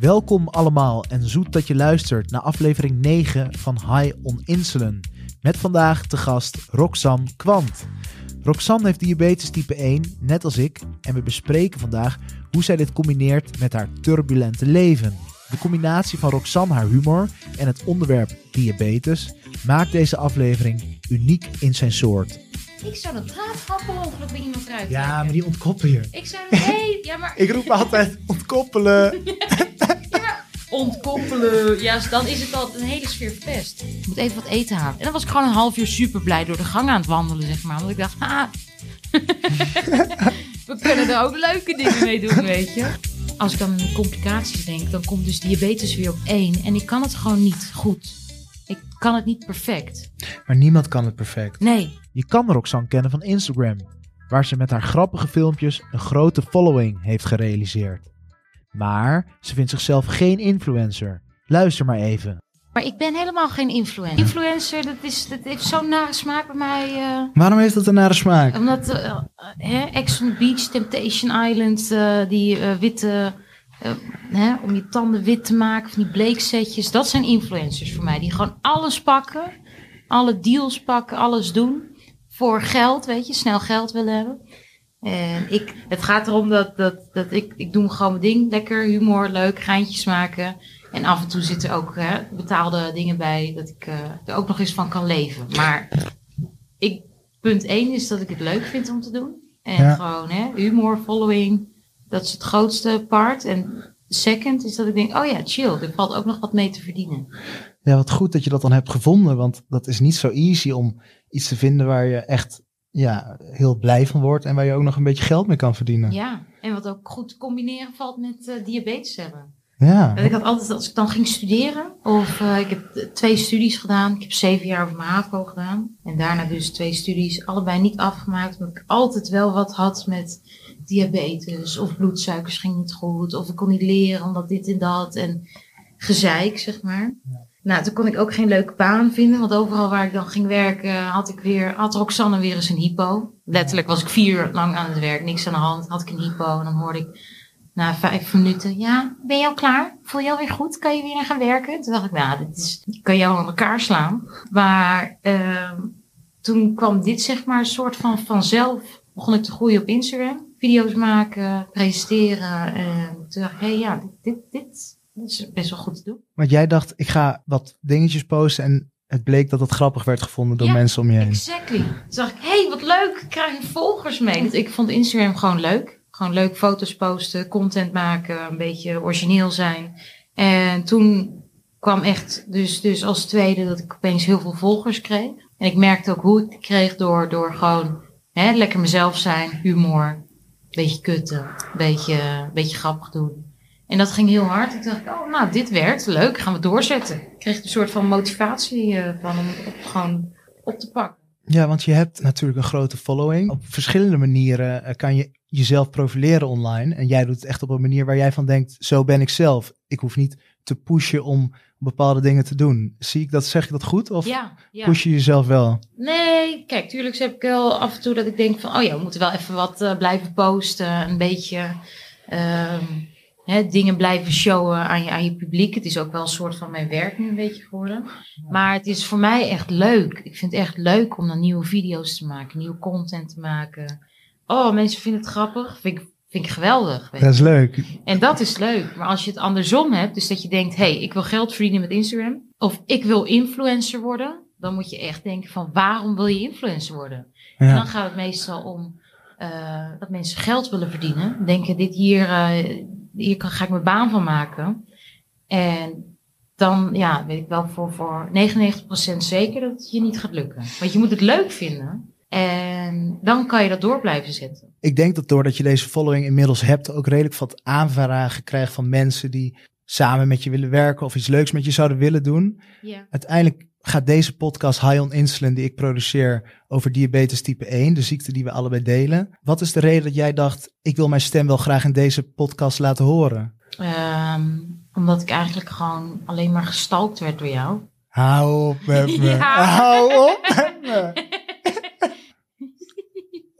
Welkom allemaal en zoet dat je luistert naar aflevering 9 van High on Insulin. Met vandaag te gast Roxanne Kwant. Roxanne heeft diabetes type 1, net als ik, en we bespreken vandaag hoe zij dit combineert met haar turbulente leven. De combinatie van Roxanne, haar humor en het onderwerp diabetes maakt deze aflevering uniek in zijn soort. Ik zou een draadgrap per ongeluk bij iemand eruit Ja, trekken. maar die ontkoppel je. Ik zou een hey, ja maar Ik roep altijd ontkoppelen. Ontkoppelen. Ja, dan is het al een hele sfeer verpest. Ik moet even wat eten halen. En dan was ik gewoon een half uur super blij door de gang aan het wandelen, zeg maar. Want ik dacht, ah, we kunnen er ook leuke dingen mee doen, weet je. Als ik dan aan complicaties denk, dan komt dus diabetes weer op één. En ik kan het gewoon niet goed. Ik kan het niet perfect. Maar niemand kan het perfect. Nee, Je kan Roxanne kennen van Instagram, waar ze met haar grappige filmpjes een grote following heeft gerealiseerd. Maar ze vindt zichzelf geen influencer. Luister maar even. maar ik ben helemaal geen influencer. Influencer, dat, is, dat heeft zo'n nare smaak bij mij. eh. Waarom heeft dat een nare smaak? Omdat eh, eh, hè, Ex on the Beach, Temptation Island, eh, die eh, witte, hè, om je tanden wit te maken, van die bleeksetjes, dat zijn influencers voor mij. Die gewoon alles pakken, alle deals pakken, alles doen voor geld, weet je, snel geld willen hebben. En ik, het gaat erom dat, dat, dat ik, ik doe gewoon mijn ding, lekker humor, leuk, geintjes maken. En af en toe zitten ook hè, betaalde dingen bij, dat ik eh, er ook nog eens van kan leven. Maar ik, punt één is dat ik het leuk vind om te doen. En Ja. gewoon hè, humor, following, dat is het grootste part. En second is dat ik denk, oh ja, chill, er valt ook nog wat mee te verdienen. Ja, wat goed dat je dat dan hebt gevonden, want dat is niet zo easy om iets te vinden waar je echt ja, heel blij van wordt en waar je ook nog een beetje geld mee kan verdienen. Ja, en wat ook goed te combineren valt met eh, diabetes hebben. Ja. Ik had altijd, als ik dan ging studeren, of eh, ik heb twee studies gedaan. Ik heb zeven jaar over mijn HAVO gedaan. En daarna dus twee studies, allebei niet afgemaakt. Omdat ik altijd wel wat had met diabetes. Of bloedsuikers ging niet goed. Of ik kon niet leren omdat dit en dat. En gezeik, zeg maar. Nou, toen kon ik ook geen leuke baan vinden. Want overal waar ik dan ging werken, had ik weer, had Roxanne weer eens een hypo. Letterlijk was ik vier uur lang aan het werk, niks aan de hand. Had ik een hypo en dan hoorde ik na vijf minuten, ja, ben je al klaar? Voel je alweer goed? Kan je weer gaan werken? Toen dacht ik, nou, dit is, ik kan jou aan elkaar slaan. Maar ehm, toen kwam dit zeg maar een soort van vanzelf, begon ik te groeien op Instagram. Video's maken, presenteren. En toen dacht ik, hé hey, ja, dit, dit, dit is best wel goed te doen. Want jij dacht, ik ga wat dingetjes posten en het bleek dat het grappig werd gevonden door Ja, mensen om je heen. Exactly. Toen dacht ik, hé, hey, wat leuk, ik krijg volgers mee. Ik vond Instagram gewoon leuk. Gewoon leuk foto's posten, content maken, een beetje origineel zijn. En toen kwam echt, dus, dus als tweede, dat ik opeens heel veel volgers kreeg. En ik merkte ook hoe ik die kreeg door, door gewoon hè, lekker mezelf zijn, humor, beetje kutten, beetje, beetje grappig doen. En dat ging heel hard. Ik dacht, oh, nou, dit werkt, leuk, gaan we doorzetten. Ik kreeg een soort van motivatie eh, van om het op, gewoon op te pakken. Ja, want je hebt natuurlijk een grote following. Op verschillende manieren eh, kan je jezelf profileren online. En jij doet het echt op een manier waar jij van denkt, zo ben ik zelf. Ik hoef niet te pushen om bepaalde dingen te doen. Zie ik dat, zeg ik dat goed? Of Ja, ja. push je jezelf wel? Nee, kijk, tuurlijk heb ik wel af en toe dat ik denk van, oh ja, we moeten wel even wat eh, blijven posten. Een beetje ehm, dingen blijven showen aan je, aan je publiek. Het is ook wel een soort van mijn werk nu een beetje geworden. Maar het is voor mij echt leuk. Ik vind het echt leuk om dan nieuwe video's te maken, nieuwe content te maken. Oh, mensen vinden het grappig. Vind ik, vind ik geweldig. weet. Dat is leuk. En dat is leuk. Maar als je het andersom hebt, dus dat je denkt, hé, hey, ik wil geld verdienen met Instagram. Of ik wil influencer worden. Dan moet je echt denken van, waarom wil je influencer worden? En dan gaat het meestal om eh, dat mensen geld willen verdienen. Denken, dit hier, eh, hier kan, ga ik mijn baan van maken. En dan, ja, weet ik wel voor, voor 99% zeker dat het je niet gaat lukken. Want je moet het leuk vinden. En dan kan je dat door blijven zetten. Ik denk dat doordat je deze following inmiddels hebt, ook redelijk wat aanvragen krijgt van mensen die samen met je willen werken of iets leuks met je zouden willen doen. Ja. Uiteindelijk gaat deze podcast High on Insulin die ik produceer over diabetes type 1, de ziekte die we allebei delen. Wat is de reden dat jij dacht, ik wil mijn stem wel graag in deze podcast laten horen? Ehm, omdat ik eigenlijk gewoon alleen maar gestalkt werd door jou. Hou op met me. Ja. Hou op met me.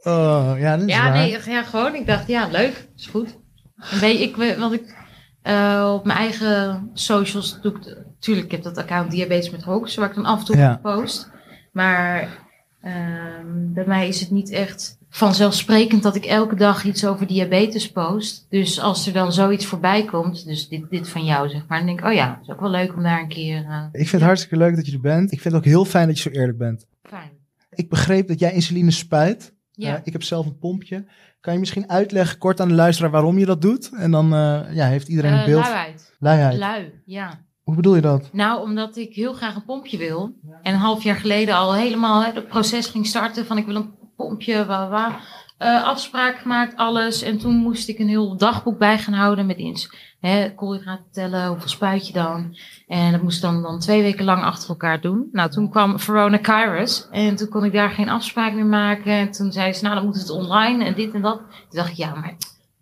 Oh, ja, dat is Ja, waar. nee, ja, gewoon. Ik dacht, ja, leuk, is goed. Een beetje, ik, we- want ik, Eh, op mijn eigen socials doe ik, natuurlijk, ik heb dat account Diabetes met Rox, waar ik dan af en toe Ja. post. Maar ehm, bij mij is het niet echt vanzelfsprekend dat ik elke dag iets over diabetes post. Dus als er dan zoiets voorbij komt, dus dit, dit van jou zeg maar, dan denk ik, oh ja, het is ook wel leuk om daar een keer... eh, Ik vind het hartstikke leuk dat je er bent. Ik vind het ook heel fijn dat je zo eerlijk bent. fijn. Ik begreep dat jij insuline spuit. Ja. Eh, ik heb zelf een pompje. Kan je misschien uitleggen kort aan de luisteraar waarom je dat doet? En dan eh, ja, heeft iedereen een beeld. luiheid. Luiheid. Lui, ja. Hoe bedoel je dat? Nou, omdat ik heel graag een pompje wil. En een half jaar geleden al helemaal het proces ging starten van ik wil een pompje, wa wa. Eh, afspraak gemaakt, alles. En toen moest ik een heel dagboek bij gaan houden met ins, hè, koolhydraten tellen, hoeveel spuit je dan. En dat moest ik dan, dan twee weken lang achter elkaar doen. Nou, toen kwam Verona Kairos en toen kon ik daar geen afspraak meer maken. En toen zei ze, nou dan moet het online en dit en dat. Toen dacht ik, ja, maar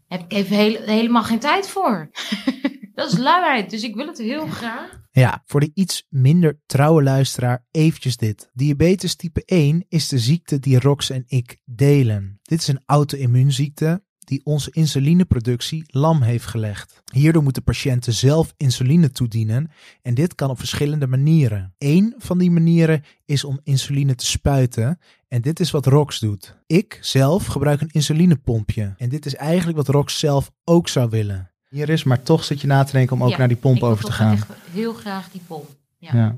heb ik even hele- helemaal geen tijd voor. dat is luiheid, dus ik wil het heel graag. Ja, voor de iets minder trouwe luisteraar eventjes dit. Diabetes type 1 is de ziekte die Rox en ik delen. Dit is een auto-immuunziekte die onze insulineproductie lam heeft gelegd. Hierdoor moeten patiënten zelf insuline toedienen en dit kan op verschillende manieren. Eén van die manieren is om insuline te spuiten en dit is wat Rox doet. Ik zelf gebruik een insulinepompje en dit is eigenlijk wat Rox zelf ook zou willen. Hier is, maar toch zit je na te denken om ook Ja, naar die pomp ik over te gaan. Echt heel graag die pomp. Ja. Ja.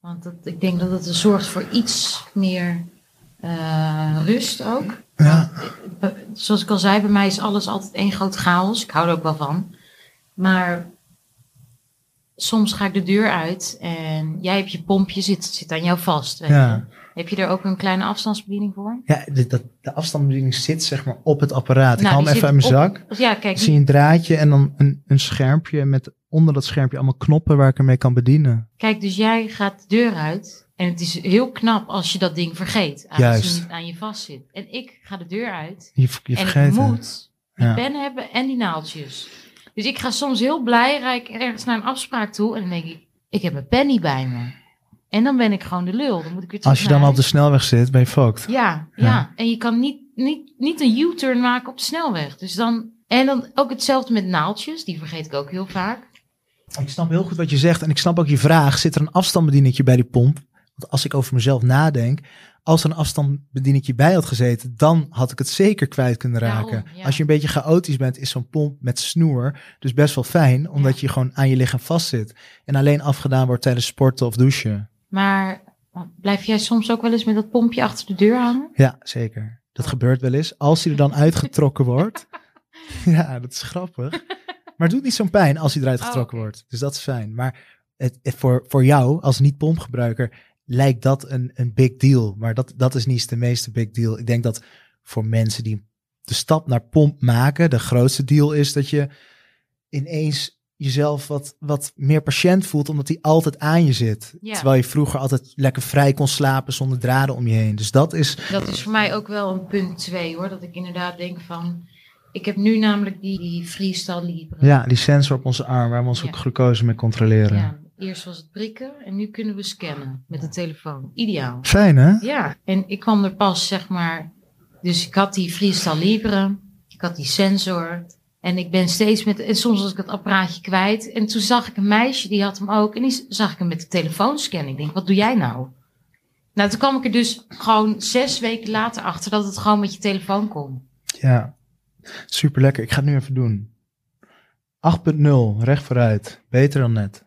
Want dat, ik denk dat het zorgt voor iets meer eh, rust ook. Ja. Eh, Zoals ik al zei, bij mij is alles altijd één groot chaos. Ik hou er ook wel van. Maar soms ga ik de deur uit en jij hebt je pompje, zit, zit aan jou vast. Weet Ja. je. Heb je er ook een kleine afstandsbediening voor? Ja, de, dat, de afstandsbediening zit zeg maar op het apparaat. ik Nou, haal hem even uit mijn zak. Ja, kijk, Zie je een draadje en dan een, een schermpje met onder dat schermpje allemaal knoppen waar ik ermee kan bedienen. Kijk, dus jij gaat de deur uit. En het is heel knap als je dat ding vergeet. Juist. het aan je vast zit. En ik ga de deur uit. Je, je en vergeet ik het. moet die Ja. pen hebben en die naaldjes. Dus ik ga soms heel blij, rijd ik ergens naar een afspraak toe. En dan denk ik, ik heb mijn pen niet bij me. En dan ben ik gewoon de lul. Dan moet ik weer Als je dan op de snelweg zit, ben je fucked. Ja, Ja. ja, En je kan niet, niet, niet een U-turn maken op de snelweg. Dus dan... En dan ook hetzelfde met naaldjes. Die vergeet ik ook heel vaak. Ik snap heel goed wat je zegt en ik snap ook je vraag. Zit er een afstandsbedieningetje bij die pomp? Want als ik over mezelf nadenk, als er een afstandsbedieningetje bij had gezeten, dan had ik het zeker kwijt kunnen raken. Daarom, ja. Als je een beetje chaotisch bent, is zo'n pomp met snoer dus best wel fijn, omdat je gewoon aan je lichaam vastzit. En alleen afgedaan wordt tijdens sporten of douchen. Maar blijf jij soms ook wel eens met dat pompje achter de deur hangen? Ja, zeker. Dat gebeurt wel eens. Als hij er dan uitgetrokken wordt. ja, dat is grappig. Maar het doet niet zo'n pijn als hij eruit Oh, getrokken wordt. Dus dat is fijn. Maar het, het- voor, voor jou als niet-pompgebruiker lijkt dat een, een big deal. Maar dat, dat is niet de meeste big deal. Ik denk dat voor mensen die de stap naar pomp maken, de grootste deal is dat je ineens jezelf wat, wat meer patiënt voelt, omdat hij altijd aan je zit. Ja. Terwijl je vroeger altijd lekker vrij kon slapen zonder draden om je heen. Dus dat is Dat is voor mij ook wel een punt twee hoor. Dat ik inderdaad denk van. Ik heb nu namelijk die, die freestyle libre. Ja, die sensor op onze arm waar we onze Ja. glucose mee controleren. Ja, Eerst was het prikken en nu kunnen we scannen met de telefoon. Ideaal. Fijn hè? Ja, en ik kwam er pas zeg maar. Dus ik had die freestyle libre. Ik had die sensor. En ik ben steeds met. En soms was ik het apparaatje kwijt. En toen zag ik een meisje die had hem ook. En die zag ik hem met de telefoon scannen. Ik denk, wat doe jij nou? Nou, toen kwam ik er dus gewoon zes weken later achter dat het gewoon met je telefoon kon. Ja. Super lekker. Ik ga het nu even doen. 8.0, recht vooruit. Beter dan net.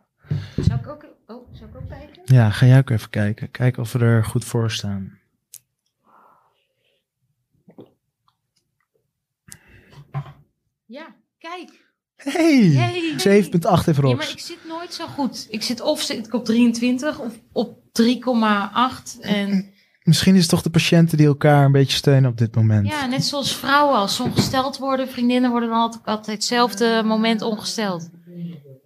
Zou ik ook, oh, zou ik ook kijken? Ja, ga jij ook even kijken. Kijken of we er goed voor staan. Ja, kijk. Hey! Hey. 7.8 even Ja, maar ik zit nooit zo goed. Ik zit of zit ik op 23 of op 3,8. En Misschien is het toch de patiënten die elkaar een beetje steunen op dit moment. ja, net zoals vrouwen, als ze ongesteld worden, vriendinnen worden dan altijd, altijd hetzelfde moment ongesteld.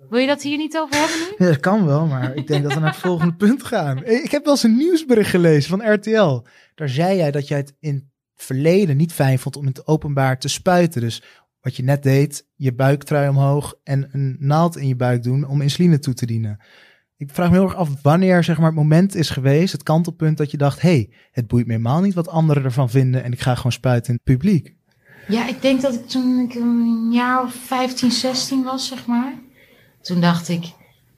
Wil je dat hier niet over hebben nu? Ja, dat kan wel, maar ik denk dat we naar het volgende punt gaan. Ik heb wel eens een nieuwsbericht gelezen van RTL. Daar zei jij dat jij het in het verleden niet fijn vond om in het openbaar te spuiten. Dus wat je net deed, je buiktrui omhoog en een naald in je buik doen om insuline toe te dienen. Ik vraag me heel erg af wanneer zeg maar, het moment is geweest, het kantelpunt dat je dacht, hey, het boeit me helemaal niet wat anderen ervan vinden en ik ga gewoon spuiten in het publiek. Ja, ik denk dat ik toen ik een jaar of 15, 16 was, zeg maar. toen dacht ik,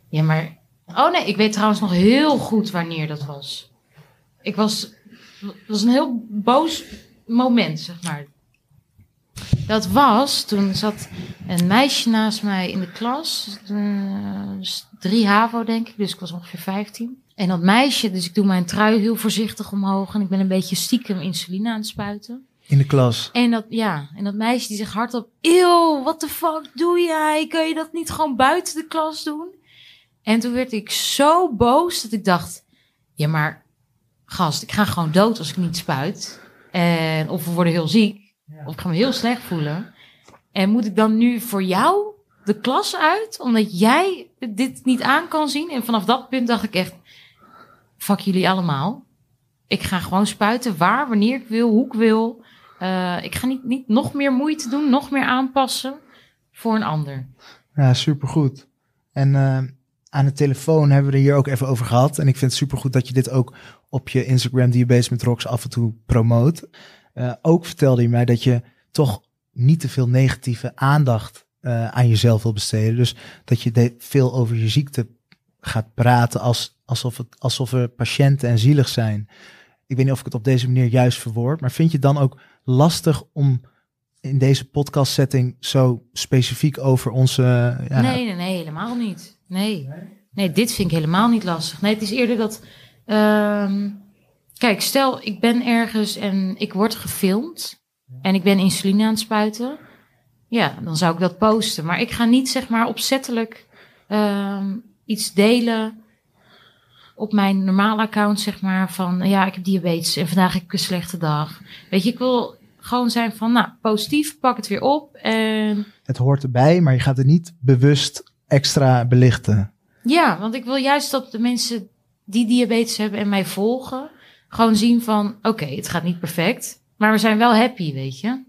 ja maar... Oh nee, ik weet trouwens nog heel goed wanneer dat was. Ik was... Het was een heel boos moment, zeg maar. Dat was, toen zat een meisje naast mij in de klas. eh, dus drie HAVO denk ik, dus ik was ongeveer 15. En dat meisje, dus ik doe mijn trui heel voorzichtig omhoog. En ik ben een beetje stiekem insuline aan het spuiten. In de klas. En dat, ja, en dat meisje die zegt hardop... Eeuw, what the fuck doe jij? Kun je dat niet gewoon buiten de klas doen? En toen werd ik zo boos dat ik dacht... Ja, maar gast, ik ga gewoon dood als ik niet spuit. En of we worden heel ziek. Of ik ga me heel slecht voelen. En moet ik dan nu voor jou de klas uit? Omdat jij dit niet aan kan zien? En vanaf dat punt dacht ik echt... Fuck jullie allemaal. Ik ga gewoon spuiten waar, wanneer ik wil, hoe ik wil. Eh, ik ga niet, niet nog meer moeite doen, nog meer aanpassen voor een ander. Ja, supergoed. En eh, aan de telefoon hebben we er hier ook even over gehad. En ik vind het supergoed dat je dit ook op je Instagram Diabetes met Rocks af en toe promoot. Eh, ook vertelde je mij dat je toch niet te veel negatieve aandacht eh, aan jezelf wil besteden. Dus dat je veel over je ziekte gaat praten als, alsof, het, alsof er patiënten en zielig zijn. Ik weet niet of ik het op deze manier juist verwoord, maar vind je het dan ook lastig om in deze podcast setting zo specifiek over onze... ja, Nee, nee, nee, helemaal niet. Nee. nee, dit vind ik helemaal niet lastig. Nee, het is eerder dat... ehm, kijk, stel ik ben ergens en ik word gefilmd... en ik ben insuline aan het spuiten... ja, dan zou ik dat posten. Maar ik ga niet, zeg maar, opzettelijk ehm, iets delen... op mijn normale account, zeg maar, van... ja, ik heb diabetes en vandaag heb ik een slechte dag. Weet je, ik wil gewoon zijn van... nou, positief, pak het weer op en... Het hoort erbij, maar je gaat het niet bewust extra belichten. Ja, want ik wil juist dat de mensen die diabetes hebben en mij volgen, gewoon zien van, oké, het gaat niet perfect, maar we zijn wel happy, weet je.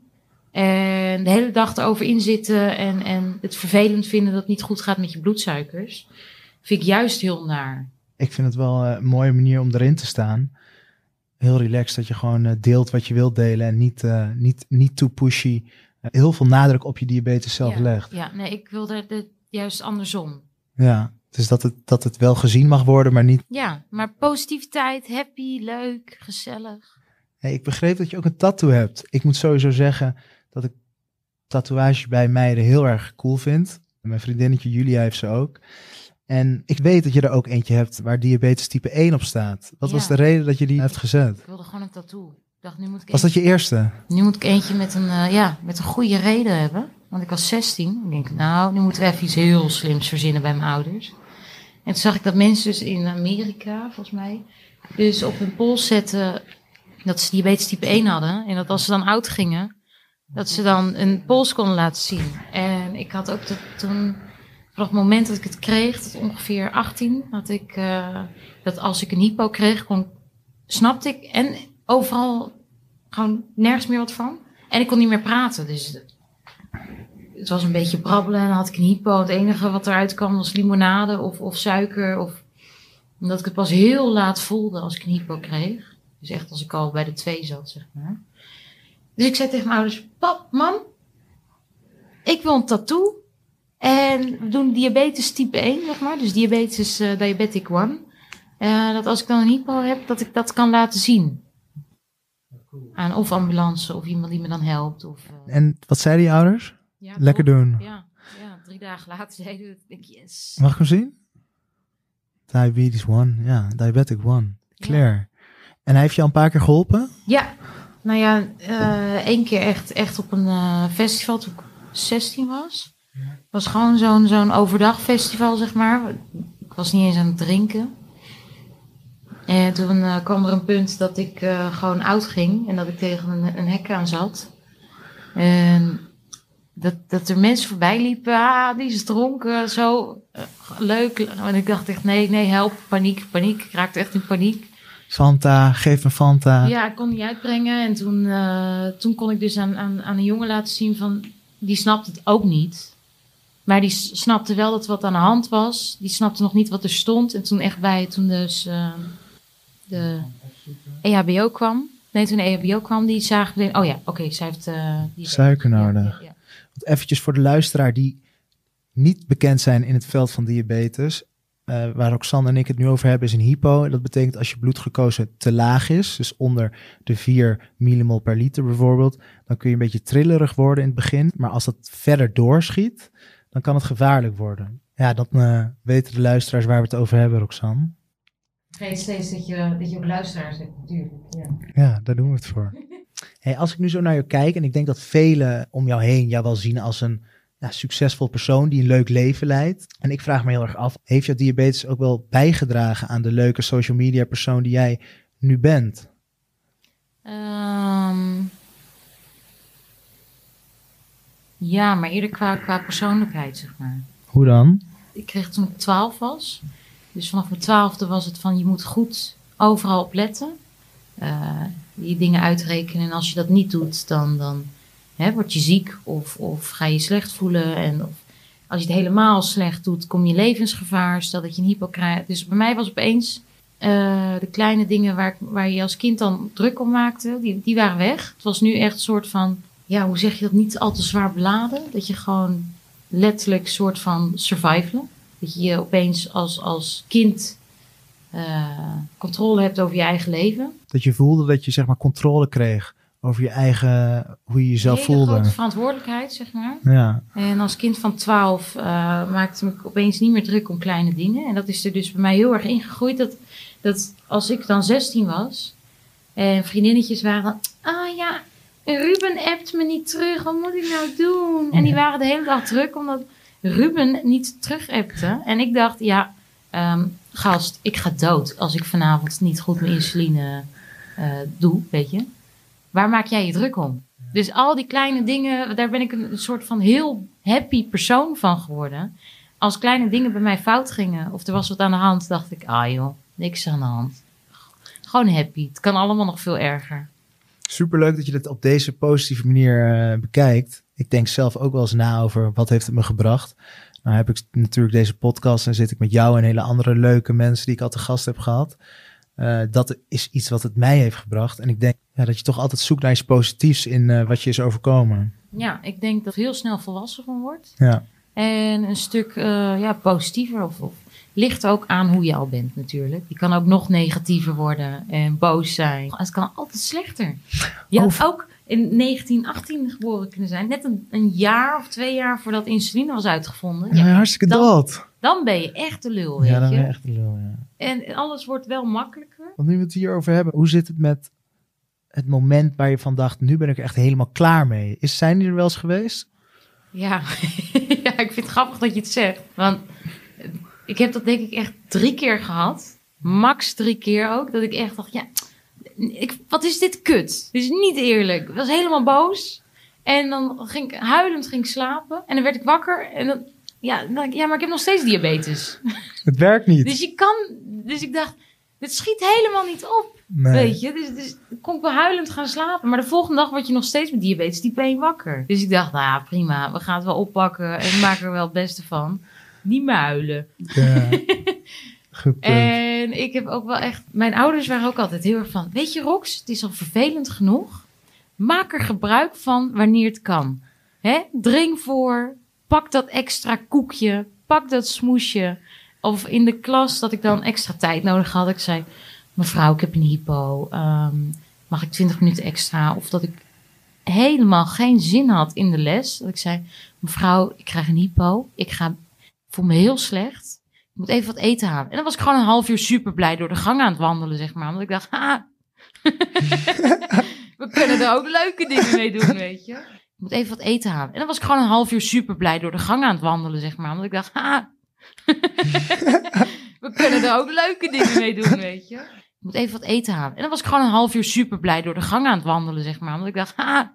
En de hele dag erover inzitten en, en het vervelend vinden dat het niet goed gaat met je bloedsuikers, vind ik juist heel naar. Ik vind het wel eh, een mooie manier om erin te staan. Heel relaxed dat je gewoon eh, deelt wat je wilt delen en niet, eh, niet, niet too pushy. Heel veel nadruk op je diabetes zelf ja, legt. Ja, nee, ik wilde het juist andersom. Ja, dus dat het, dat het wel gezien mag worden, maar niet... Ja, maar positiviteit, happy, leuk, gezellig. Hey, ik begreep dat je ook een tattoo hebt. Ik moet sowieso zeggen dat ik tatoeages bij meiden heel erg cool vind. Mijn vriendinnetje Julia heeft ze ook. En ik weet dat je er ook eentje hebt waar diabetes type 1 op staat. Wat was de reden dat je die hebt gezet? Ik wilde gewoon een tattoo. Ik dacht, nu moet ik Was dat je eerste? Nu moet ik eentje met een, eh, ja, met een goede reden hebben. Want ik was 16. Ik denk, nou, nu moeten we even iets heel slims verzinnen bij mijn ouders. En toen zag ik dat mensen dus in Amerika, volgens mij, dus op hun pols zetten dat ze diabetes type 1 hadden. En dat als ze dan oud gingen, dat ze dan een pols konden laten zien. En ik had ook toen, vanaf het moment dat ik het kreeg, tot ongeveer 18, had ik, eh, dat als ik een hypo kreeg, kon, snapte ik en overal gewoon nergens meer wat van. En ik kon niet meer praten. Dus het was een beetje brabbelen. En dan had ik een hypo. Het enige wat eruit kwam was limonade of, of suiker. Of, omdat ik het pas heel laat voelde als ik een hypo kreeg. Dus echt als ik al bij de twee zat, zeg maar. Dus ik zei tegen mijn ouders: Pap, mam, ik wil een tattoo. En we doen diabetes type 1, zeg maar. Dus diabetes eh, diabetic 1. Eh, dat als ik dan een hypo heb, dat ik dat kan laten zien. Aan of ambulance of iemand die me dan helpt. Of, eh, En wat zeiden je ouders? Ja, Lekker top. doen. Ja, ja, drie dagen later zeiden we, ik denk yes. Mag ik hem zien? Diabetes 1, ja, diabetic 1. Claire. En hij heeft je al een paar keer geholpen? Ja, nou ja, eh één keer echt, echt op een eh, festival toen ik 16 was. Het was gewoon zo'n zo'n overdag festival, zeg maar. Ik was niet eens aan het drinken. En toen eh, kwam er een punt dat ik gewoon oud ging en dat ik tegen een, een hek aan zat. En dat, dat er mensen voorbij liepen, ah, die is dronken, zo eh, leuk. En ik dacht echt, nee, nee, help, paniek, paniek. Ik raakte echt in paniek. Fanta, geef me Fanta. Ja, ik kon niet uitbrengen. En toen, eh, toen kon ik dus aan, aan, aan een jongen laten zien van... Die snapte het ook niet. Maar die snapte wel dat wat aan de hand was. Die snapte nog niet wat er stond. En toen echt bij, toen dus eh, de EHBO kwam... Nee, toen de EHBO kwam, die zagen meteen... Oh ja, oké, zij heeft... die Suiker Ja, nodig. ja, ja. Want eventjes voor de luisteraar die niet bekend zijn in het veld van diabetes, uh, waar Roxanne en ik het nu over hebben, is een hypo. Dat betekent als je bloedglucose te laag is, dus onder de 4 millimol per liter bijvoorbeeld, dan kun je een beetje trillerig worden in het begin. Maar als dat verder doorschiet, dan kan het gevaarlijk worden. Ja, dan uh, weten de luisteraars waar we het over hebben, Roxanne. Vergeet steeds dat je, dat je ook luisteraars hebt, natuurlijk. Ja. ja, daar doen we het voor. Hey, als ik nu zo naar je kijk, en ik denk dat velen om jou heen jou wel zien als een ja, succesvol persoon die een leuk leven leidt. En ik vraag me heel erg af, heeft jouw diabetes ook wel bijgedragen aan de leuke social media persoon die jij nu bent? Um, ja, maar eerder qua, qua persoonlijkheid, zeg maar. Hoe dan? Ik kreeg toen ik twaalf was. Dus vanaf mijn twaalfde was het van je moet goed overal op letten. Uh, die dingen uitrekenen. En als je dat niet doet, dan, dan hè, word je ziek of, of ga je slecht voelen. En of, als je het helemaal slecht doet, kom je levensgevaar. Stel dat je een hypo krijgt. Dus bij mij was opeens uh, de kleine dingen waar, waar je als kind dan druk om maakte, die, die waren weg. Het was nu echt een soort van, ja, hoe zeg je dat, niet al te zwaar beladen. Dat je gewoon letterlijk soort van survivalen. Dat je je opeens als, als kind uh, controle hebt over je eigen leven. Dat je voelde dat je zeg maar controle kreeg over je eigen, hoe je jezelf Een voelde. grote verantwoordelijkheid, zeg maar. Ja. En als kind van 12 uh, maakte ik opeens niet meer druk om kleine dingen. En dat is er dus bij mij heel erg ingegroeid. Dat, dat als ik dan 16 was en vriendinnetjes waren, ah ja, Ruben appt me niet terug, wat moet ik nou doen? En die waren de hele dag druk omdat Ruben niet terug appte. En ik dacht, ja, um, gast, ik ga dood als ik vanavond niet goed mijn insuline uh, doe, weet je. Waar maak jij je druk om? Dus al die kleine dingen, daar ben ik een soort van heel happy persoon van geworden. Als kleine dingen bij mij fout gingen of er was wat aan de hand, dacht ik, ah joh, niks aan de hand. Gewoon happy. Het kan allemaal nog veel erger. Superleuk dat je dat op deze positieve manier uh, bekijkt. Ik denk zelf ook wel eens na over wat heeft het me gebracht. Nou heb ik natuurlijk deze podcast en zit ik met jou en hele andere leuke mensen die ik al te gast heb gehad. Uh, dat is iets wat het mij heeft gebracht. En ik denk ja, dat je toch altijd zoekt naar iets positiefs in uh, wat je is overkomen. Ja, ik denk dat heel snel volwassen van wordt. Ja. En een stuk uh, ja, positiever of, of ligt ook aan hoe je al bent natuurlijk. Je kan ook nog negatiever worden en boos zijn. Het kan altijd slechter. Je had ook in 1918 geboren kunnen zijn. Net een, een, jaar of twee jaar voordat insuline was uitgevonden. Ja, ja hartstikke dan, dood. Dan ben je echt de lul, weet ja, dan je. ben je echt de lul, ja. En alles wordt wel makkelijker. Want nu we het hierover hebben, hoe zit het met het moment waar je van dacht, nu ben ik er echt helemaal klaar mee? Is, zijn die er wel eens geweest? Ja. ja, ik vind het grappig dat je het zegt. Want ik heb dat denk ik echt drie keer gehad. Max drie keer ook. Dat ik echt dacht, ja, ik, wat is dit kut? Dit is niet eerlijk. Ik was helemaal boos. En dan ging ik huilend ging ik slapen. En dan werd ik wakker. En dan, ja, dan, ja, maar ik heb nog steeds diabetes. Het werkt niet. dus je kan, dus ik dacht, dit schiet helemaal niet op. Nee. Weet je, dus, dus kon ik wel huilend gaan slapen. Maar de volgende dag word je nog steeds met diabetes type 1 wakker. Dus ik dacht, nou ja, prima. We gaan het wel oppakken en maken er wel het beste van. Niet huilen. Ja. En ik heb ook wel echt... Mijn ouders waren ook altijd heel erg van... Weet je Rox, het is al vervelend genoeg. Maak er gebruik van wanneer het kan. Hè? Dring voor. Pak dat extra koekje. Pak dat smoesje. Of in de klas dat ik dan extra tijd nodig had. Ik zei, mevrouw, ik heb een hypo. Um, mag ik 20 minuten extra? Of dat ik helemaal geen zin had in de les. Dat ik zei, mevrouw, ik krijg een hypo. Ik ga, voel me heel slecht. Ik moet even wat eten halen. En dan was ik gewoon een half uur super blij door de gang aan het wandelen, zeg maar. Want ik dacht, ha, we kunnen er ook leuke dingen mee doen, weet je. Ik moet even wat eten halen. En dan was ik gewoon een half uur super blij door de gang aan het wandelen, zeg maar. Want ik dacht, ha, we kunnen er ook leuke dingen mee doen, weet je. Ik moet even wat eten halen. En dan was ik gewoon een half uur super blij door de gang aan het wandelen, zeg maar. Want ik dacht, ha,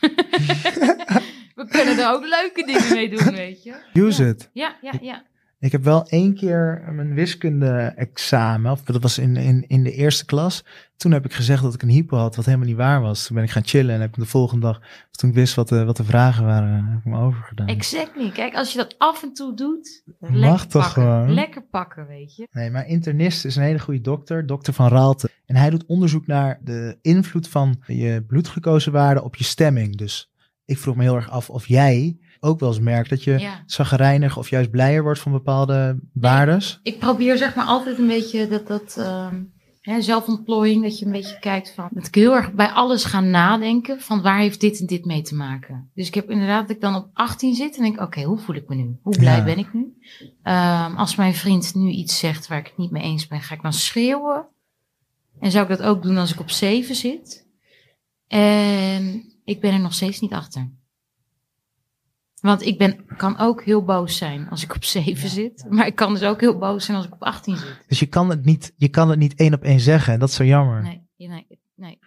we kunnen er ook leuke dingen mee doen, weet je. Use ja. it. Ja, ja, ja. Ik heb wel één keer mijn wiskunde-examen, of dat was in, in, in de eerste klas. Toen heb ik gezegd dat ik een hypo had, wat helemaal niet waar was. Toen ben ik gaan chillen en heb ik de volgende dag, toen ik wist wat de, wat de vragen waren, heb ik me overgedaan. Exactly. Kijk, als je dat af en toe doet, Mag lekker toch pakken. gewoon? Lekker pakken, weet je. Nee, maar internist is een hele goede dokter, dokter Van Raalte. En hij doet onderzoek naar de invloed van je bloedglucosewaarde op je stemming. Dus ik vroeg me heel erg af of jij ook wel eens merkt dat je Ja. zagrijnig of juist blijer wordt van bepaalde waardes. Ik probeer zeg maar altijd een beetje dat, dat ehm, hè, zelfontplooiing, dat je een beetje kijkt van, dat ik heel erg bij alles ga nadenken van waar heeft dit en dit mee te maken. Dus ik heb inderdaad dat ik dan op 18 zit en denk, oké, hoe voel ik me nu? Hoe blij Ja. ben ik nu? Ehm, als mijn vriend nu iets zegt waar ik het niet mee eens ben, ga ik dan schreeuwen? En zou ik dat ook doen als ik op 7 zit? En ik ben er nog steeds niet achter. Want ik ben, kan ook heel boos zijn als ik op 7 zit. Maar ik kan dus ook heel boos zijn als ik op 18 zit. Dus je kan het niet, je kan het niet één op één zeggen. En dat is zo jammer. Nee, nee, nee.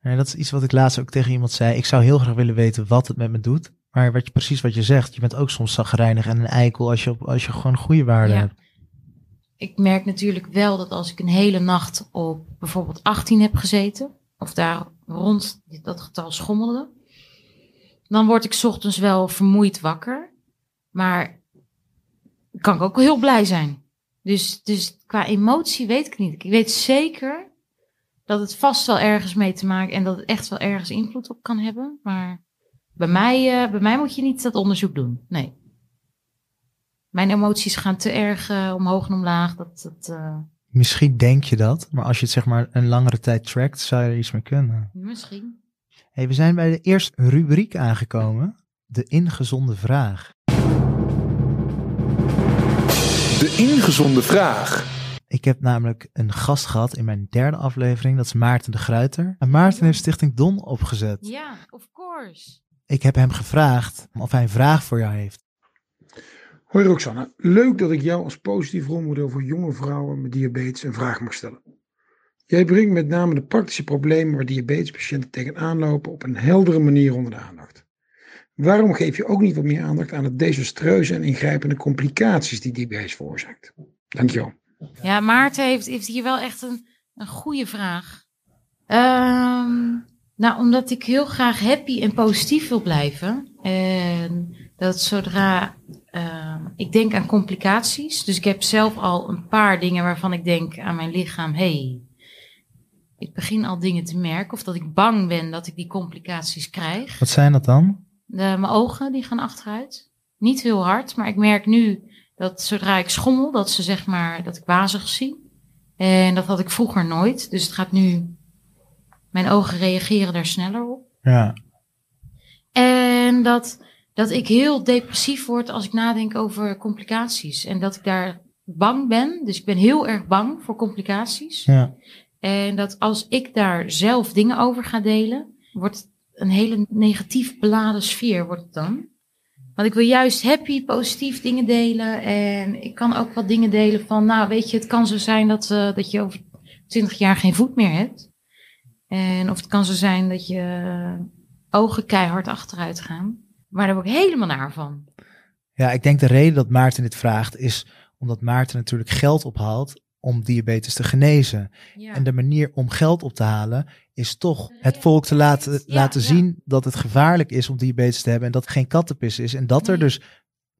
Ja, dat is iets wat ik laatst ook tegen iemand zei. Ik zou heel graag willen weten wat het met me doet. Maar wat je, precies wat je zegt, je bent ook soms zagrijnig en een eikel als je, op, als je gewoon goede waarden Ja. hebt. Ik merk natuurlijk wel dat als ik een hele nacht op bijvoorbeeld 18 heb gezeten. Of daar rond dat getal schommelde. Dan word ik 's ochtends wel vermoeid wakker. Maar kan ik ook heel blij zijn. Dus, dus qua emotie weet ik niet. Ik weet zeker dat het vast wel ergens mee te maken en dat het echt wel ergens invloed op kan hebben. Maar bij mij, eh, bij mij moet je niet dat onderzoek doen. Nee. Mijn emoties gaan te erg eh, omhoog en omlaag. Dat, dat, eh, Misschien denk je dat, maar als je het zeg maar een langere tijd trackt, zou je er iets mee kunnen. misschien. Hey, we zijn bij de eerste rubriek aangekomen. De ingezonde vraag. De ingezonde vraag. Ik heb namelijk een gast gehad in mijn derde aflevering. Dat is Maarten de Gruiter. En Maarten heeft Stichting Don opgezet. Ja, of course. Ik heb hem gevraagd of hij een vraag voor jou heeft. Hoi Roxanne, leuk dat ik jou als positief rolmodel voor jonge vrouwen met diabetes een vraag mag stellen. Jij brengt met name de praktische problemen waar diabetespatiënten tegenaan lopen op een heldere manier onder de aandacht. Waarom geef je ook niet wat meer aandacht aan de desastreuze en ingrijpende complicaties die diabetes veroorzaakt? Dankjewel. Ja, Maarten heeft, heeft hier wel echt een, een goede vraag. Ehm, nou, omdat ik heel graag happy en positief wil blijven. En dat zodra ehm, ik denk aan complicaties. Dus ik heb zelf al een paar dingen waarvan ik denk aan mijn lichaam. hey, ik begin al dingen te merken. Of dat ik bang ben dat ik die complicaties krijg. Wat zijn dat dan? De, mijn ogen die gaan achteruit. Niet heel hard, maar ik merk nu dat zodra ik schommel, dat ze zeg maar dat ik wazig zie. En dat had ik vroeger nooit. Dus het gaat nu. Mijn ogen reageren daar sneller op. Ja. En dat, dat ik heel depressief word als ik nadenk over complicaties. En dat ik daar bang ben. Dus ik ben heel erg bang voor complicaties. ja. En dat als ik daar zelf dingen over ga delen, wordt het een hele negatief beladen sfeer wordt het dan. Want ik wil juist happy, positief dingen delen. En ik kan ook wat dingen delen van, nou weet je, het kan zo zijn dat, eh, dat je over 20 jaar geen voet meer hebt. En of het kan zo zijn dat je ogen keihard achteruit gaan. Maar daar word ik helemaal naar van. Ja, ik denk de reden dat Maarten dit vraagt is omdat Maarten natuurlijk geld ophaalt om diabetes te genezen. Ja. En de manier om geld op te halen is toch het volk te laten, Ja, laten ja. zien dat het gevaarlijk is om diabetes te hebben en dat het geen kattenpis is. En dat er dus,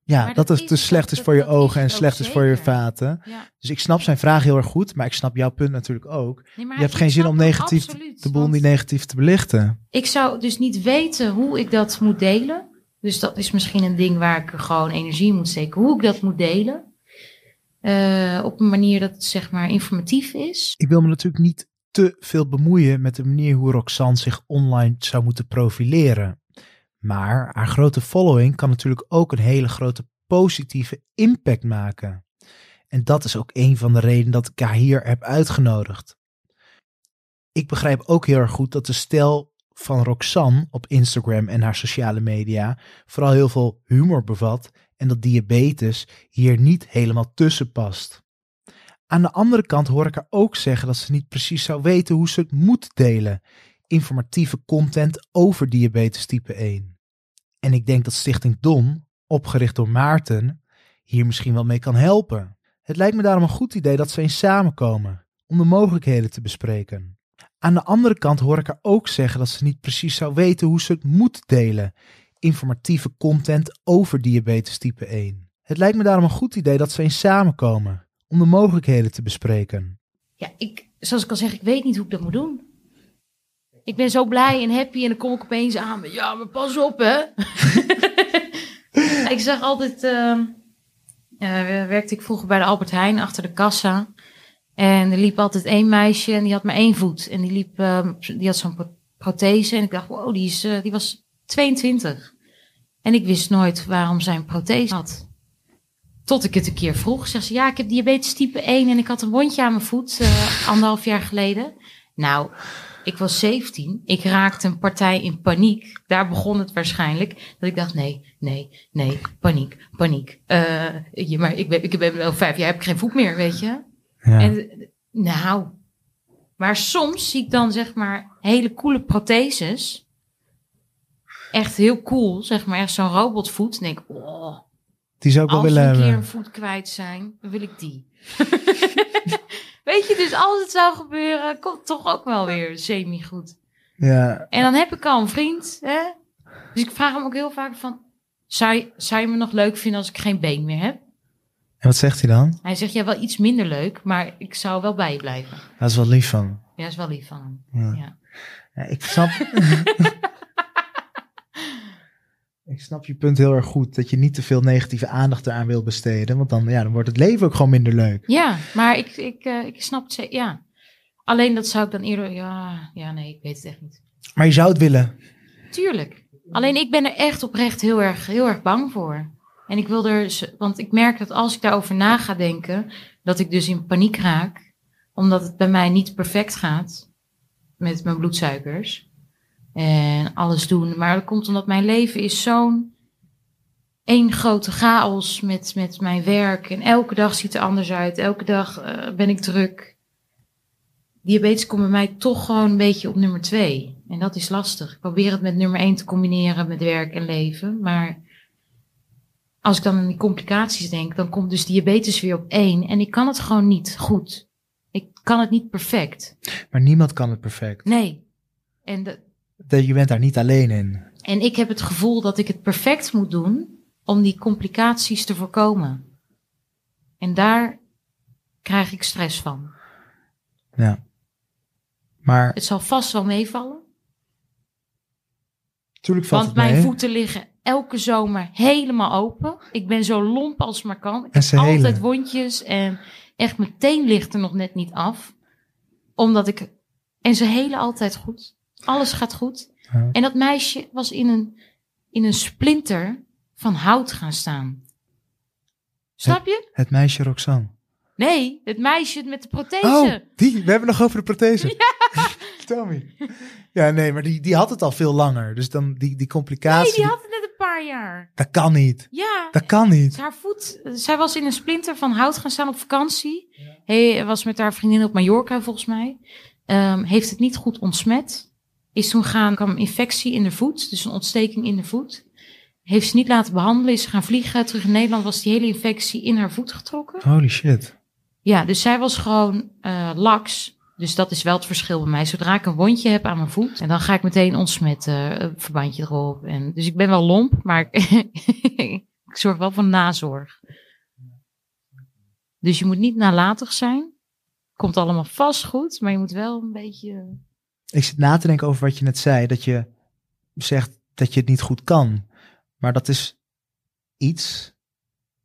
ja, Maar dat, het dus het slecht is dat- voor je dat ogen en slecht is voor je vaten. Dus ik snap zijn vraag heel erg goed, maar ik snap jouw punt natuurlijk ook. Nee, Je hebt geen zin om negatief absoluut, de boel niet negatief te belichten. Ik zou dus niet weten hoe ik dat moet delen. Dus dat is misschien een ding waar ik gewoon energie in moet steken. Hoe ik dat moet delen. Eh, op een manier dat het zeg maar informatief is. Ik wil me natuurlijk niet te veel bemoeien met de manier hoe Roxanne zich online zou moeten profileren. Maar haar grote following kan natuurlijk ook een hele grote positieve impact maken. En dat is ook een van de redenen dat ik haar hier heb uitgenodigd. Ik begrijp ook heel erg goed dat de stijl van Roxanne op Instagram en haar sociale media vooral heel veel humor bevat en dat diabetes hier niet helemaal tussen past. Aan de andere kant hoor ik haar ook zeggen dat ze niet precies zou weten hoe ze het moet delen. Informatieve content over diabetes type 1. En ik denk dat Stichting Don, opgericht door Maarten, hier misschien wel mee kan helpen. Het lijkt me daarom een goed idee dat ze eens samenkomen om de mogelijkheden te bespreken. Aan de andere kant hoor ik haar ook zeggen dat ze niet precies zou weten hoe ze het moet delen. Informatieve content over diabetes type 1. Het lijkt me daarom een goed idee dat ze eens samenkomen om de mogelijkheden te bespreken. Ja, ik, zoals ik al zeg, ik weet niet hoe ik dat moet doen. Ik ben zo blij en happy en dan kom ik opeens aan met, ja, maar pas op hè. ik zag altijd. ehm, eh, werkte ik vroeger bij de Albert Heijn achter de kassa. En er liep altijd één meisje en die had maar één voet. En die, liep, ehm, die had zo'n pro- prothese. En ik dacht, wow, die, is, eh, die was 22. En ik wist nooit waarom zij een prothese had. Tot ik het een keer vroeg. Zegt ze, ja, ik heb diabetes type 1 en ik had een wondje aan mijn voet eh, anderhalf jaar geleden. Nou, ik was 17. Ik raakte een partij in paniek. Daar begon het waarschijnlijk. Dat ik dacht, nee, nee, nee, paniek, paniek. Eh, je, maar ik ben, ik ben wel vijf jaar, heb ik geen voet meer, weet je. Ja. En, nou, maar soms zie ik dan zeg maar hele coole protheses. Echt heel cool, zeg maar. Echt zo'n robotvoet. En denk ik, oh, Die zou ik wel als we willen een keer hebben. een voet kwijt zijn, dan wil ik die. Weet je, dus als het zou gebeuren, komt toch ook wel weer semi-goed. Ja. En dan heb ik al een vriend, hè? Dus ik vraag hem ook heel vaak van, zou je, zou je me nog leuk vinden als ik geen been meer heb? En wat zegt hij dan? Hij zegt, ja, wel iets minder leuk, maar ik zou wel bij je blijven. Dat is wel lief van hem. Ja, is wel lief van hem. Ja. Ja. Ja, ik snap. ik snap je punt heel erg goed. Dat je niet te veel negatieve aandacht eraan wil besteden. Want dan, ja, dan wordt het leven ook gewoon minder leuk. Ja, maar ik, ik, eh, ik snap het ja. Alleen dat zou ik dan eerder, ja, ja, nee, ik weet het echt niet. Maar je zou het willen. Tuurlijk. Alleen ik ben er echt oprecht heel erg, heel erg bang voor. En ik wil er, want ik merk dat als ik daarover na ga denken, dat ik dus in paniek raak, omdat het bij mij niet perfect gaat met mijn bloedsuikers en alles doen. Maar dat komt omdat mijn leven is zo'n één grote chaos met, met mijn werk. En elke dag ziet er anders uit. Elke dag eh, ben ik druk. Diabetes komt bij mij toch gewoon een beetje op nummer twee. En dat is lastig. Ik probeer het met nummer één te combineren met werk en leven. Maar als ik dan aan die complicaties denk, dan komt dus diabetes weer op één. En ik kan het gewoon niet goed. Ik kan het niet perfect. Maar niemand kan het perfect. Nee. En, de, Dat- Je bent daar niet alleen in. en ik heb het gevoel dat ik het perfect moet doen om die complicaties te voorkomen. En daar krijg ik stress van. Ja. Maar Het zal vast wel meevallen. natuurlijk valt Want het mee. mijn voeten liggen elke zomer helemaal open. Ik ben zo lomp als maar kan. Ik En heb altijd wondjes en echt mijn teen ligt er nog net niet af. Omdat ik... En ze helen altijd goed. Alles gaat goed. Ja. En dat meisje was in een, in een splinter van hout gaan staan. Snap je? Het meisje Roxanne. Nee, het meisje met de Oh, prothese. die. We hebben nog over de prothese. Tell me. Ja, nee, maar die, die had het al veel langer. Dus dan die, die nee, complicatie. die had het net een paar jaar. Dat kan niet. Ja, Dat kan niet. Haar voet, zij was in een splinter van hout gaan staan op vakantie. Hij was met haar vriendin op Mallorca volgens mij. Ehm, heeft het niet goed ontsmet. Is toen gaan, kwam een infectie in de voet, dus een ontsteking in de voet. Heeft ze niet laten behandelen, is ze gaan vliegen. Terug in Nederland was die hele infectie in haar voet getrokken. Holy shit. Ja, dus zij was gewoon eh laks. Dus dat is wel het verschil bij mij. Zodra ik een wondje heb aan mijn voet, en dan ga ik meteen ontsmetten, een verbandje erop. En, dus ik ben wel lomp, maar ik zorg wel voor nazorg. Dus je moet niet nalatig zijn. Komt allemaal vast goed, maar je moet wel een beetje. Ik zit na te denken over wat je net zei. Dat je zegt dat je het niet goed kan. Maar dat is iets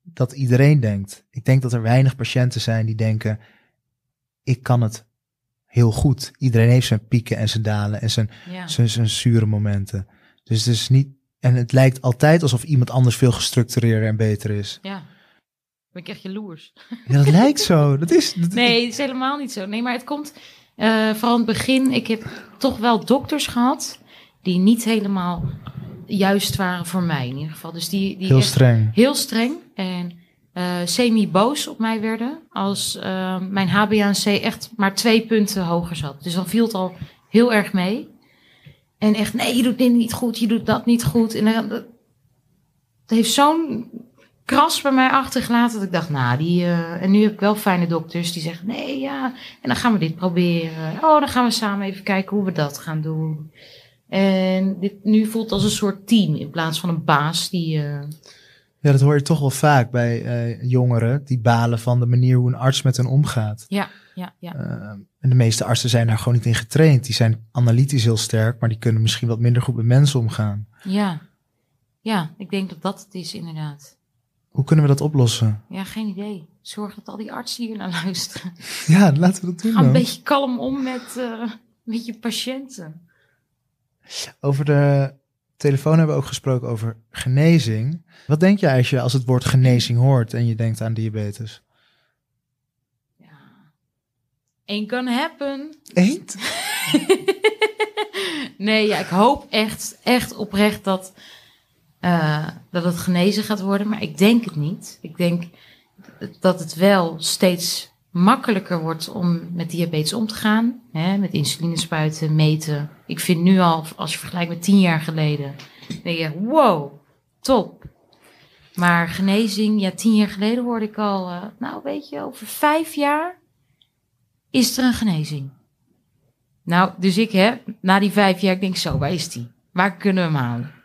dat iedereen denkt. Ik denk dat er weinig patiënten zijn die denken: ik kan het heel goed. Iedereen heeft zijn pieken en zijn dalen en zijn, Ja. zijn, zijn zure momenten. Dus het is niet. En het lijkt altijd alsof iemand anders veel gestructureerder en beter is. ja. Ben ik echt jaloers. Ja, dat lijkt zo. Dat is. dat- Nee, het is helemaal niet zo. Nee, maar het komt eh, vooral in het begin. Ik heb toch wel dokters gehad die niet helemaal juist waren voor mij in ieder geval. Dus die, die heel streng. heel streng en eh, semi-boos op mij werden als eh, mijn HbA1c echt maar twee punten hoger zat. Dus dan viel het al heel erg mee. En echt, nee, je doet dit niet goed, je doet dat niet goed. En dan, dat, het heeft zo'n kras bij mij achtergelaten dat ik dacht, nou, die... eh, en nu heb ik wel fijne dokters die zeggen, nee, ja, en dan gaan we dit proberen. Oh, dan gaan we samen even kijken hoe we dat gaan doen. En dit nu voelt als een soort team in plaats van een baas die... eh, Ja, dat hoor je toch wel vaak bij eh, jongeren die balen van de manier hoe een arts met hen omgaat. Ja, ja, ja. En de meeste artsen zijn daar gewoon niet in getraind. Die zijn analytisch heel sterk, maar die kunnen misschien wat minder goed met mensen omgaan. Ja. Ja, ik denk dat dat het is inderdaad. Hoe kunnen we dat oplossen? Ja, geen idee. Zorg dat al die artsen hier naar luisteren. Ja, laten we dat doen Ga een beetje kalm om met, eh, met je patiënten. Over de telefoon hebben we ook gesproken over genezing. Wat denk je als je als het woord genezing hoort en je denkt aan diabetes? Ja. Ain't gonna happen. Eend? nee, ja, ik hoop echt, echt oprecht dat, eh, dat het genezen gaat worden. Maar ik denk het niet. Ik denk dat het wel steeds makkelijker wordt om met diabetes om te gaan. Hè, met insulinespuiten, meten. Ik vind nu al, als je vergelijkt met tien jaar geleden, denk je, wow, top. Maar genezing, ja, tien jaar geleden hoorde ik al, eh, nou weet je, over vijf jaar is er een genezing. Nou, dus ik hè, na die vijf jaar, ik denk zo, waar is die? Waar kunnen we hem halen?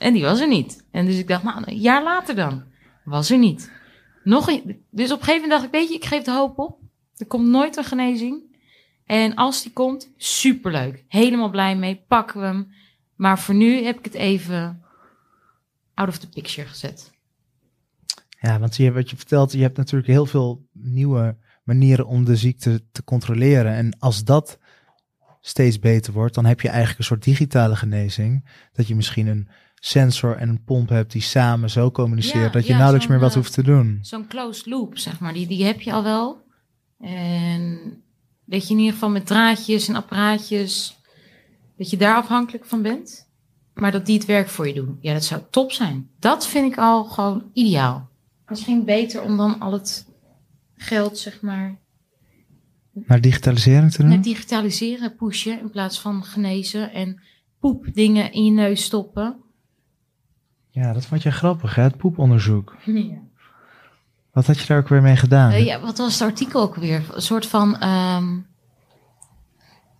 En die was er niet. En dus ik dacht, nou, een jaar later dan. Was er niet. Nog een, dus op een gegeven moment dacht ik, weet je, ik geef de hoop op. Er komt nooit een genezing. En als die komt, superleuk. Helemaal blij mee, pakken we hem. Maar voor nu heb ik het even out of the picture gezet. Ja, want je, wat je vertelt, je hebt natuurlijk heel veel nieuwe manieren om de ziekte te controleren. En als dat steeds beter wordt, dan heb je eigenlijk een soort digitale genezing. Dat je misschien een sensor en een pomp hebt die samen zo communiceren Ja, dat je ja, nauwelijks meer wat eh, hoeft te doen. Zo'n closed loop, zeg maar, die, die heb je al wel. En dat je in ieder geval met draadjes en apparaatjes, dat je daar afhankelijk van bent. Maar dat die het werk voor je doen. Ja, dat zou top zijn. Dat vind ik al gewoon ideaal. Misschien beter om dan al het geld, zeg maar, Naar digitalisering te doen? naar digitaliseren pushen in plaats van genezen en poepdingen in je neus stoppen. Ja, dat vond je grappig, hè? Het poeponderzoek. Ja. Wat had je daar ook weer mee gedaan? Eh, ja, wat was het artikel ook weer? Een soort van. ehm,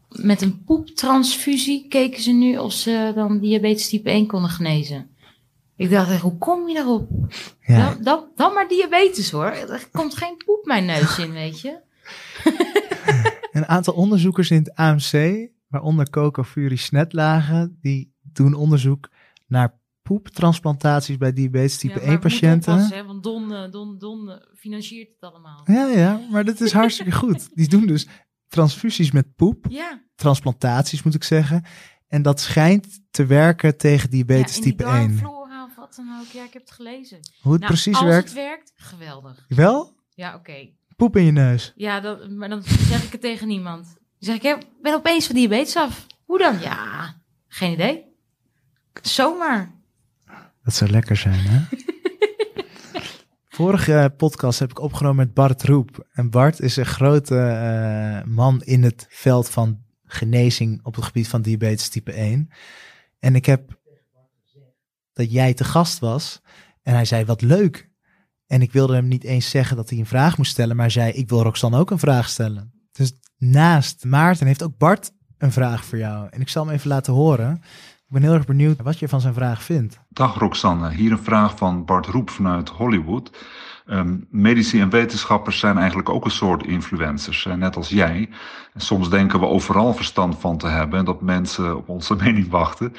met een poeptransfusie keken ze nu of ze dan diabetes type 1 konden genezen. Ik dacht, echt, hoe kom je daarop? Ja, Dan, dan, dan maar diabetes hoor. Er komt geen poep mijn neus in, weet je. Een aantal onderzoekers in het AMC, waaronder Coco Fury Snetlagen, die doen onderzoek naar poeptransplantaties bij diabetes type Ja, maar 1 we moeten patiënten. hè, want Don, eh, Don, Don eh, financiert het allemaal. Ja, ja, maar dat is hartstikke goed. Die doen dus transfusies met poep, Ja, transplantaties moet ik zeggen. En dat schijnt te werken tegen diabetes ja type 1. darmflora of wat dan ook. Ja, ik heb het gelezen. Hoe het Nou, precies als werkt? het werkt, geweldig. Wel? Ja, oké. Poep in je neus. Ja, dat, maar dan zeg ik het tegen niemand. Dan zeg ik, ik ben opeens van diabetes af. Hoe dan? Ja, geen idee. Zomaar. Dat zou lekker zijn, hè? Vorige podcast heb ik opgenomen met Bart Roep. En Bart is een grote eh, man in het veld van genezing op het gebied van diabetes type 1. En ik heb dat jij te gast was. En hij zei, wat leuk. En ik wilde hem niet eens zeggen dat hij een vraag moest stellen. Maar hij zei, ik wil Roxanne ook een vraag stellen. Dus naast Maarten heeft ook Bart een vraag voor jou. En ik zal hem even laten horen. Ik ben heel erg benieuwd wat je van zijn vraag vindt. Dag Roxanne, hier een vraag van Bart Roep vanuit Hollywood. Ehm, medici en wetenschappers zijn eigenlijk ook een soort influencers, net als jij. En soms denken we overal verstand van te hebben en dat mensen op onze mening wachten.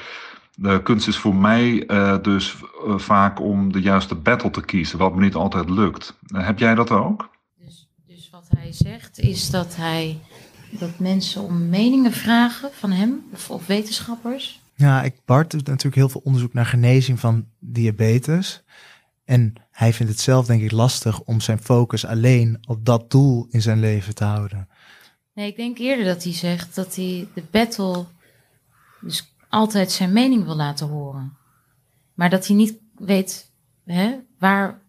De kunst is voor mij eh, dus eh, vaak om de juiste battle te kiezen, wat me niet altijd lukt. Eh, heb jij dat ook? Dus, dus wat hij zegt is dat hij dat mensen om meningen vragen van hem of, of wetenschappers. Ja, ik, Bart doet natuurlijk heel veel onderzoek naar genezing van diabetes. En hij vindt het zelf denk ik lastig om zijn focus alleen op dat doel in zijn leven te houden. Nee, ik denk eerder dat hij zegt dat hij de battle dus altijd zijn mening wil laten horen. Maar dat hij niet weet hè, waar,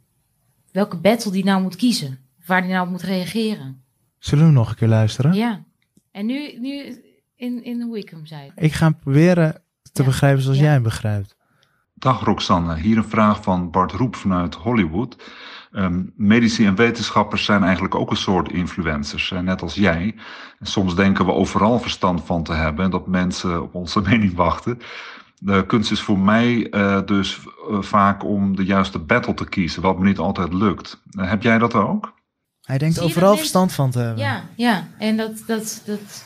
welke battle die nou moet kiezen. Of waar hij nou op moet reageren. Zullen we nog een keer luisteren? Ja. En nu, nu in, in hoe ik hem zei. Ik ga proberen te Ja. begrijpen zoals Ja. jij hem begrijpt. Dag Roxanne, hier een vraag van Bart Roep vanuit Hollywood. Ehm, medici en wetenschappers zijn eigenlijk ook een soort influencers, hè, net als jij. En soms denken we overal verstand van te hebben en dat mensen op onze mening wachten. De kunst is voor mij eh, dus eh, vaak om de juiste battle te kiezen, wat me niet altijd lukt. Eh, heb jij dat ook? Hij denkt overal verstand van te hebben. Ja, ja. En dat, dat, dat,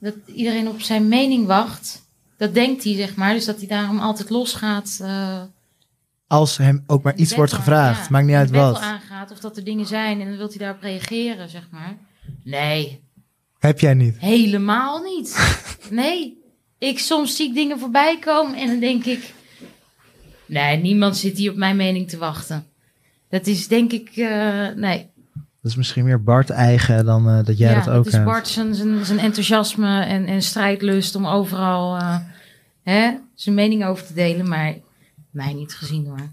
dat iedereen op zijn mening wacht. Dat denkt hij, zeg maar. Dus dat hij daarom altijd losgaat. eh Als hem ook maar iets wordt gevraagd. ja, Maakt niet uit wat. aangaat of dat er dingen zijn en dan wil hij daarop reageren, zeg maar. Nee, Heb jij niet. helemaal niet. Nee, ik soms zie ik dingen voorbij komen en dan denk ik, nee, niemand zit hier op mijn mening te wachten. Dat is denk ik, eh, nee. Dat is misschien meer Bart eigen dan eh, dat jij ja, dat ook het is hebt. Bart zijn, zijn, zijn enthousiasme en, en strijdlust om overal eh, hè, zijn mening over te delen, maar mij niet gezien hoor.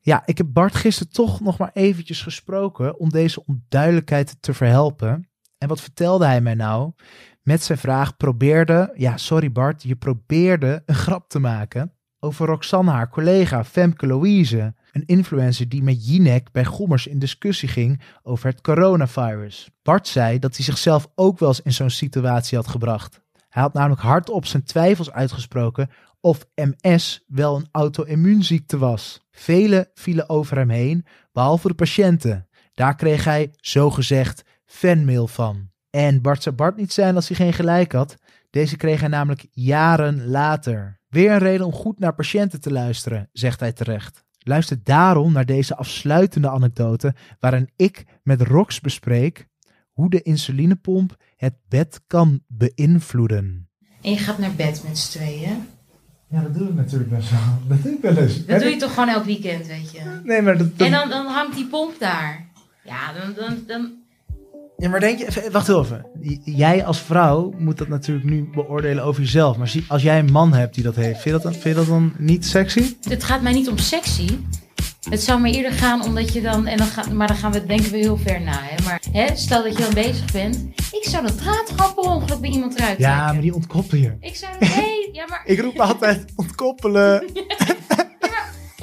Ja, ik heb Bart gisteren toch nog maar eventjes gesproken om deze onduidelijkheid te verhelpen. En wat vertelde hij mij nou? Met zijn vraag probeerde, ja sorry Bart, je probeerde een grap te maken over Roxanne, haar collega Femke Louise. Een influencer die met Jinek bij Gommers in discussie ging over het coronavirus. Bart zei dat hij zichzelf ook wel eens in zo'n situatie had gebracht. Hij had namelijk hardop zijn twijfels uitgesproken of MS wel een auto-immuunziekte was. Velen vielen over hem heen, behalve de patiënten. Daar kreeg hij, zogezegd, fanmail van. En Bart zou Bart niet zijn als hij geen gelijk had. Deze kreeg hij namelijk jaren later. Weer een reden om goed naar patiënten te luisteren, zegt hij terecht. Luister daarom naar deze afsluitende anekdote waarin ik met Rox bespreek hoe de insulinepomp het bed kan beïnvloeden. En je gaat naar bed met z'n tweeën. Ja, dat doe ik natuurlijk best wel. Dat doe ik wel eens. Dat doe je toch gewoon elk weekend, weet je. Nee, maar dat, dat- En dan, dan hangt die pomp daar. Ja, dan, dan, dan... Ja, maar denk je, wacht even. Jij als vrouw moet dat natuurlijk nu beoordelen over jezelf. Maar als jij een man hebt die dat heeft, vind je dat dan, vind je dat dan niet sexy? Het gaat mij niet om sexy. Het zou me eerder gaan omdat je dan... En dan gaat, maar dan gaan we denken we heel ver na. Hè? Maar hè, stel dat je dan bezig bent. Ik zou dat draad gewoon per ongeluk bij iemand eruit Ja, trekken. maar die ontkoppel je. Ik zou. Hey, ja, maar Ik roep altijd ontkoppelen.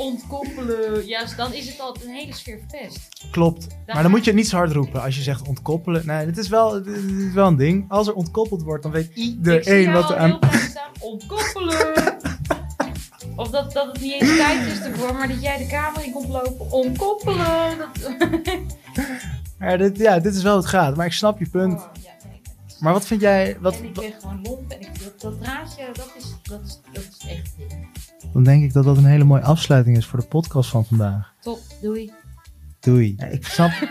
ontkoppelen. Juist, dan is het al een hele sfeer verpest. Klopt. Maar dan moet je het niet zo hard roepen als je zegt ontkoppelen. Nee, dit is wel, dit is wel een ding. Als er ontkoppeld wordt, dan weet iedereen wat er aan... heel klein staan. Ontkoppelen. Of dat, dat het niet eens tijd is ervoor, maar dat jij de kamer in komt lopen. Ontkoppelen. Dat... Maar dit, ja, dit is wel het gaat. Maar ik snap je punt. Oh. Maar wat vind jij... Wat, en ik ben gewoon lomp en ik, dat, dat draadje, dat is, dat, is, dat is echt ding. dan denk ik dat dat een hele mooie afsluiting is voor de podcast van vandaag. Top, doei. Doei. Ja, ik snap.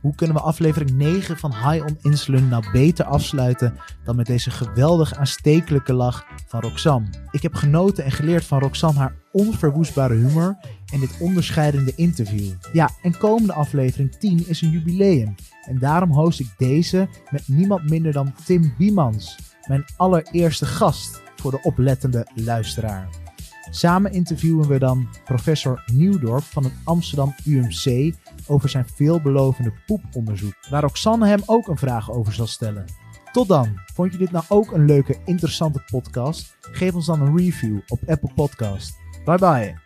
Hoe kunnen we aflevering 9 van High on Insulin nou beter afsluiten dan met deze geweldig aanstekelijke lach van Roxanne? Ik heb genoten en geleerd van Roxanne haar onverwoestbare humor en dit onderscheidende interview. Ja, en komende aflevering 10 is een jubileum. En daarom host ik deze met niemand minder dan Tim Biemans, mijn allereerste gast voor de oplettende luisteraar. Samen interviewen we dan professor Nieuwdorp van het Amsterdam UMC over zijn veelbelovende poeponderzoek, waar Roxanne hem ook een vraag over zal stellen. Tot dan, vond je dit nou ook een leuke, interessante podcast? Geef ons dan een review op Apple Podcast. Bye bye.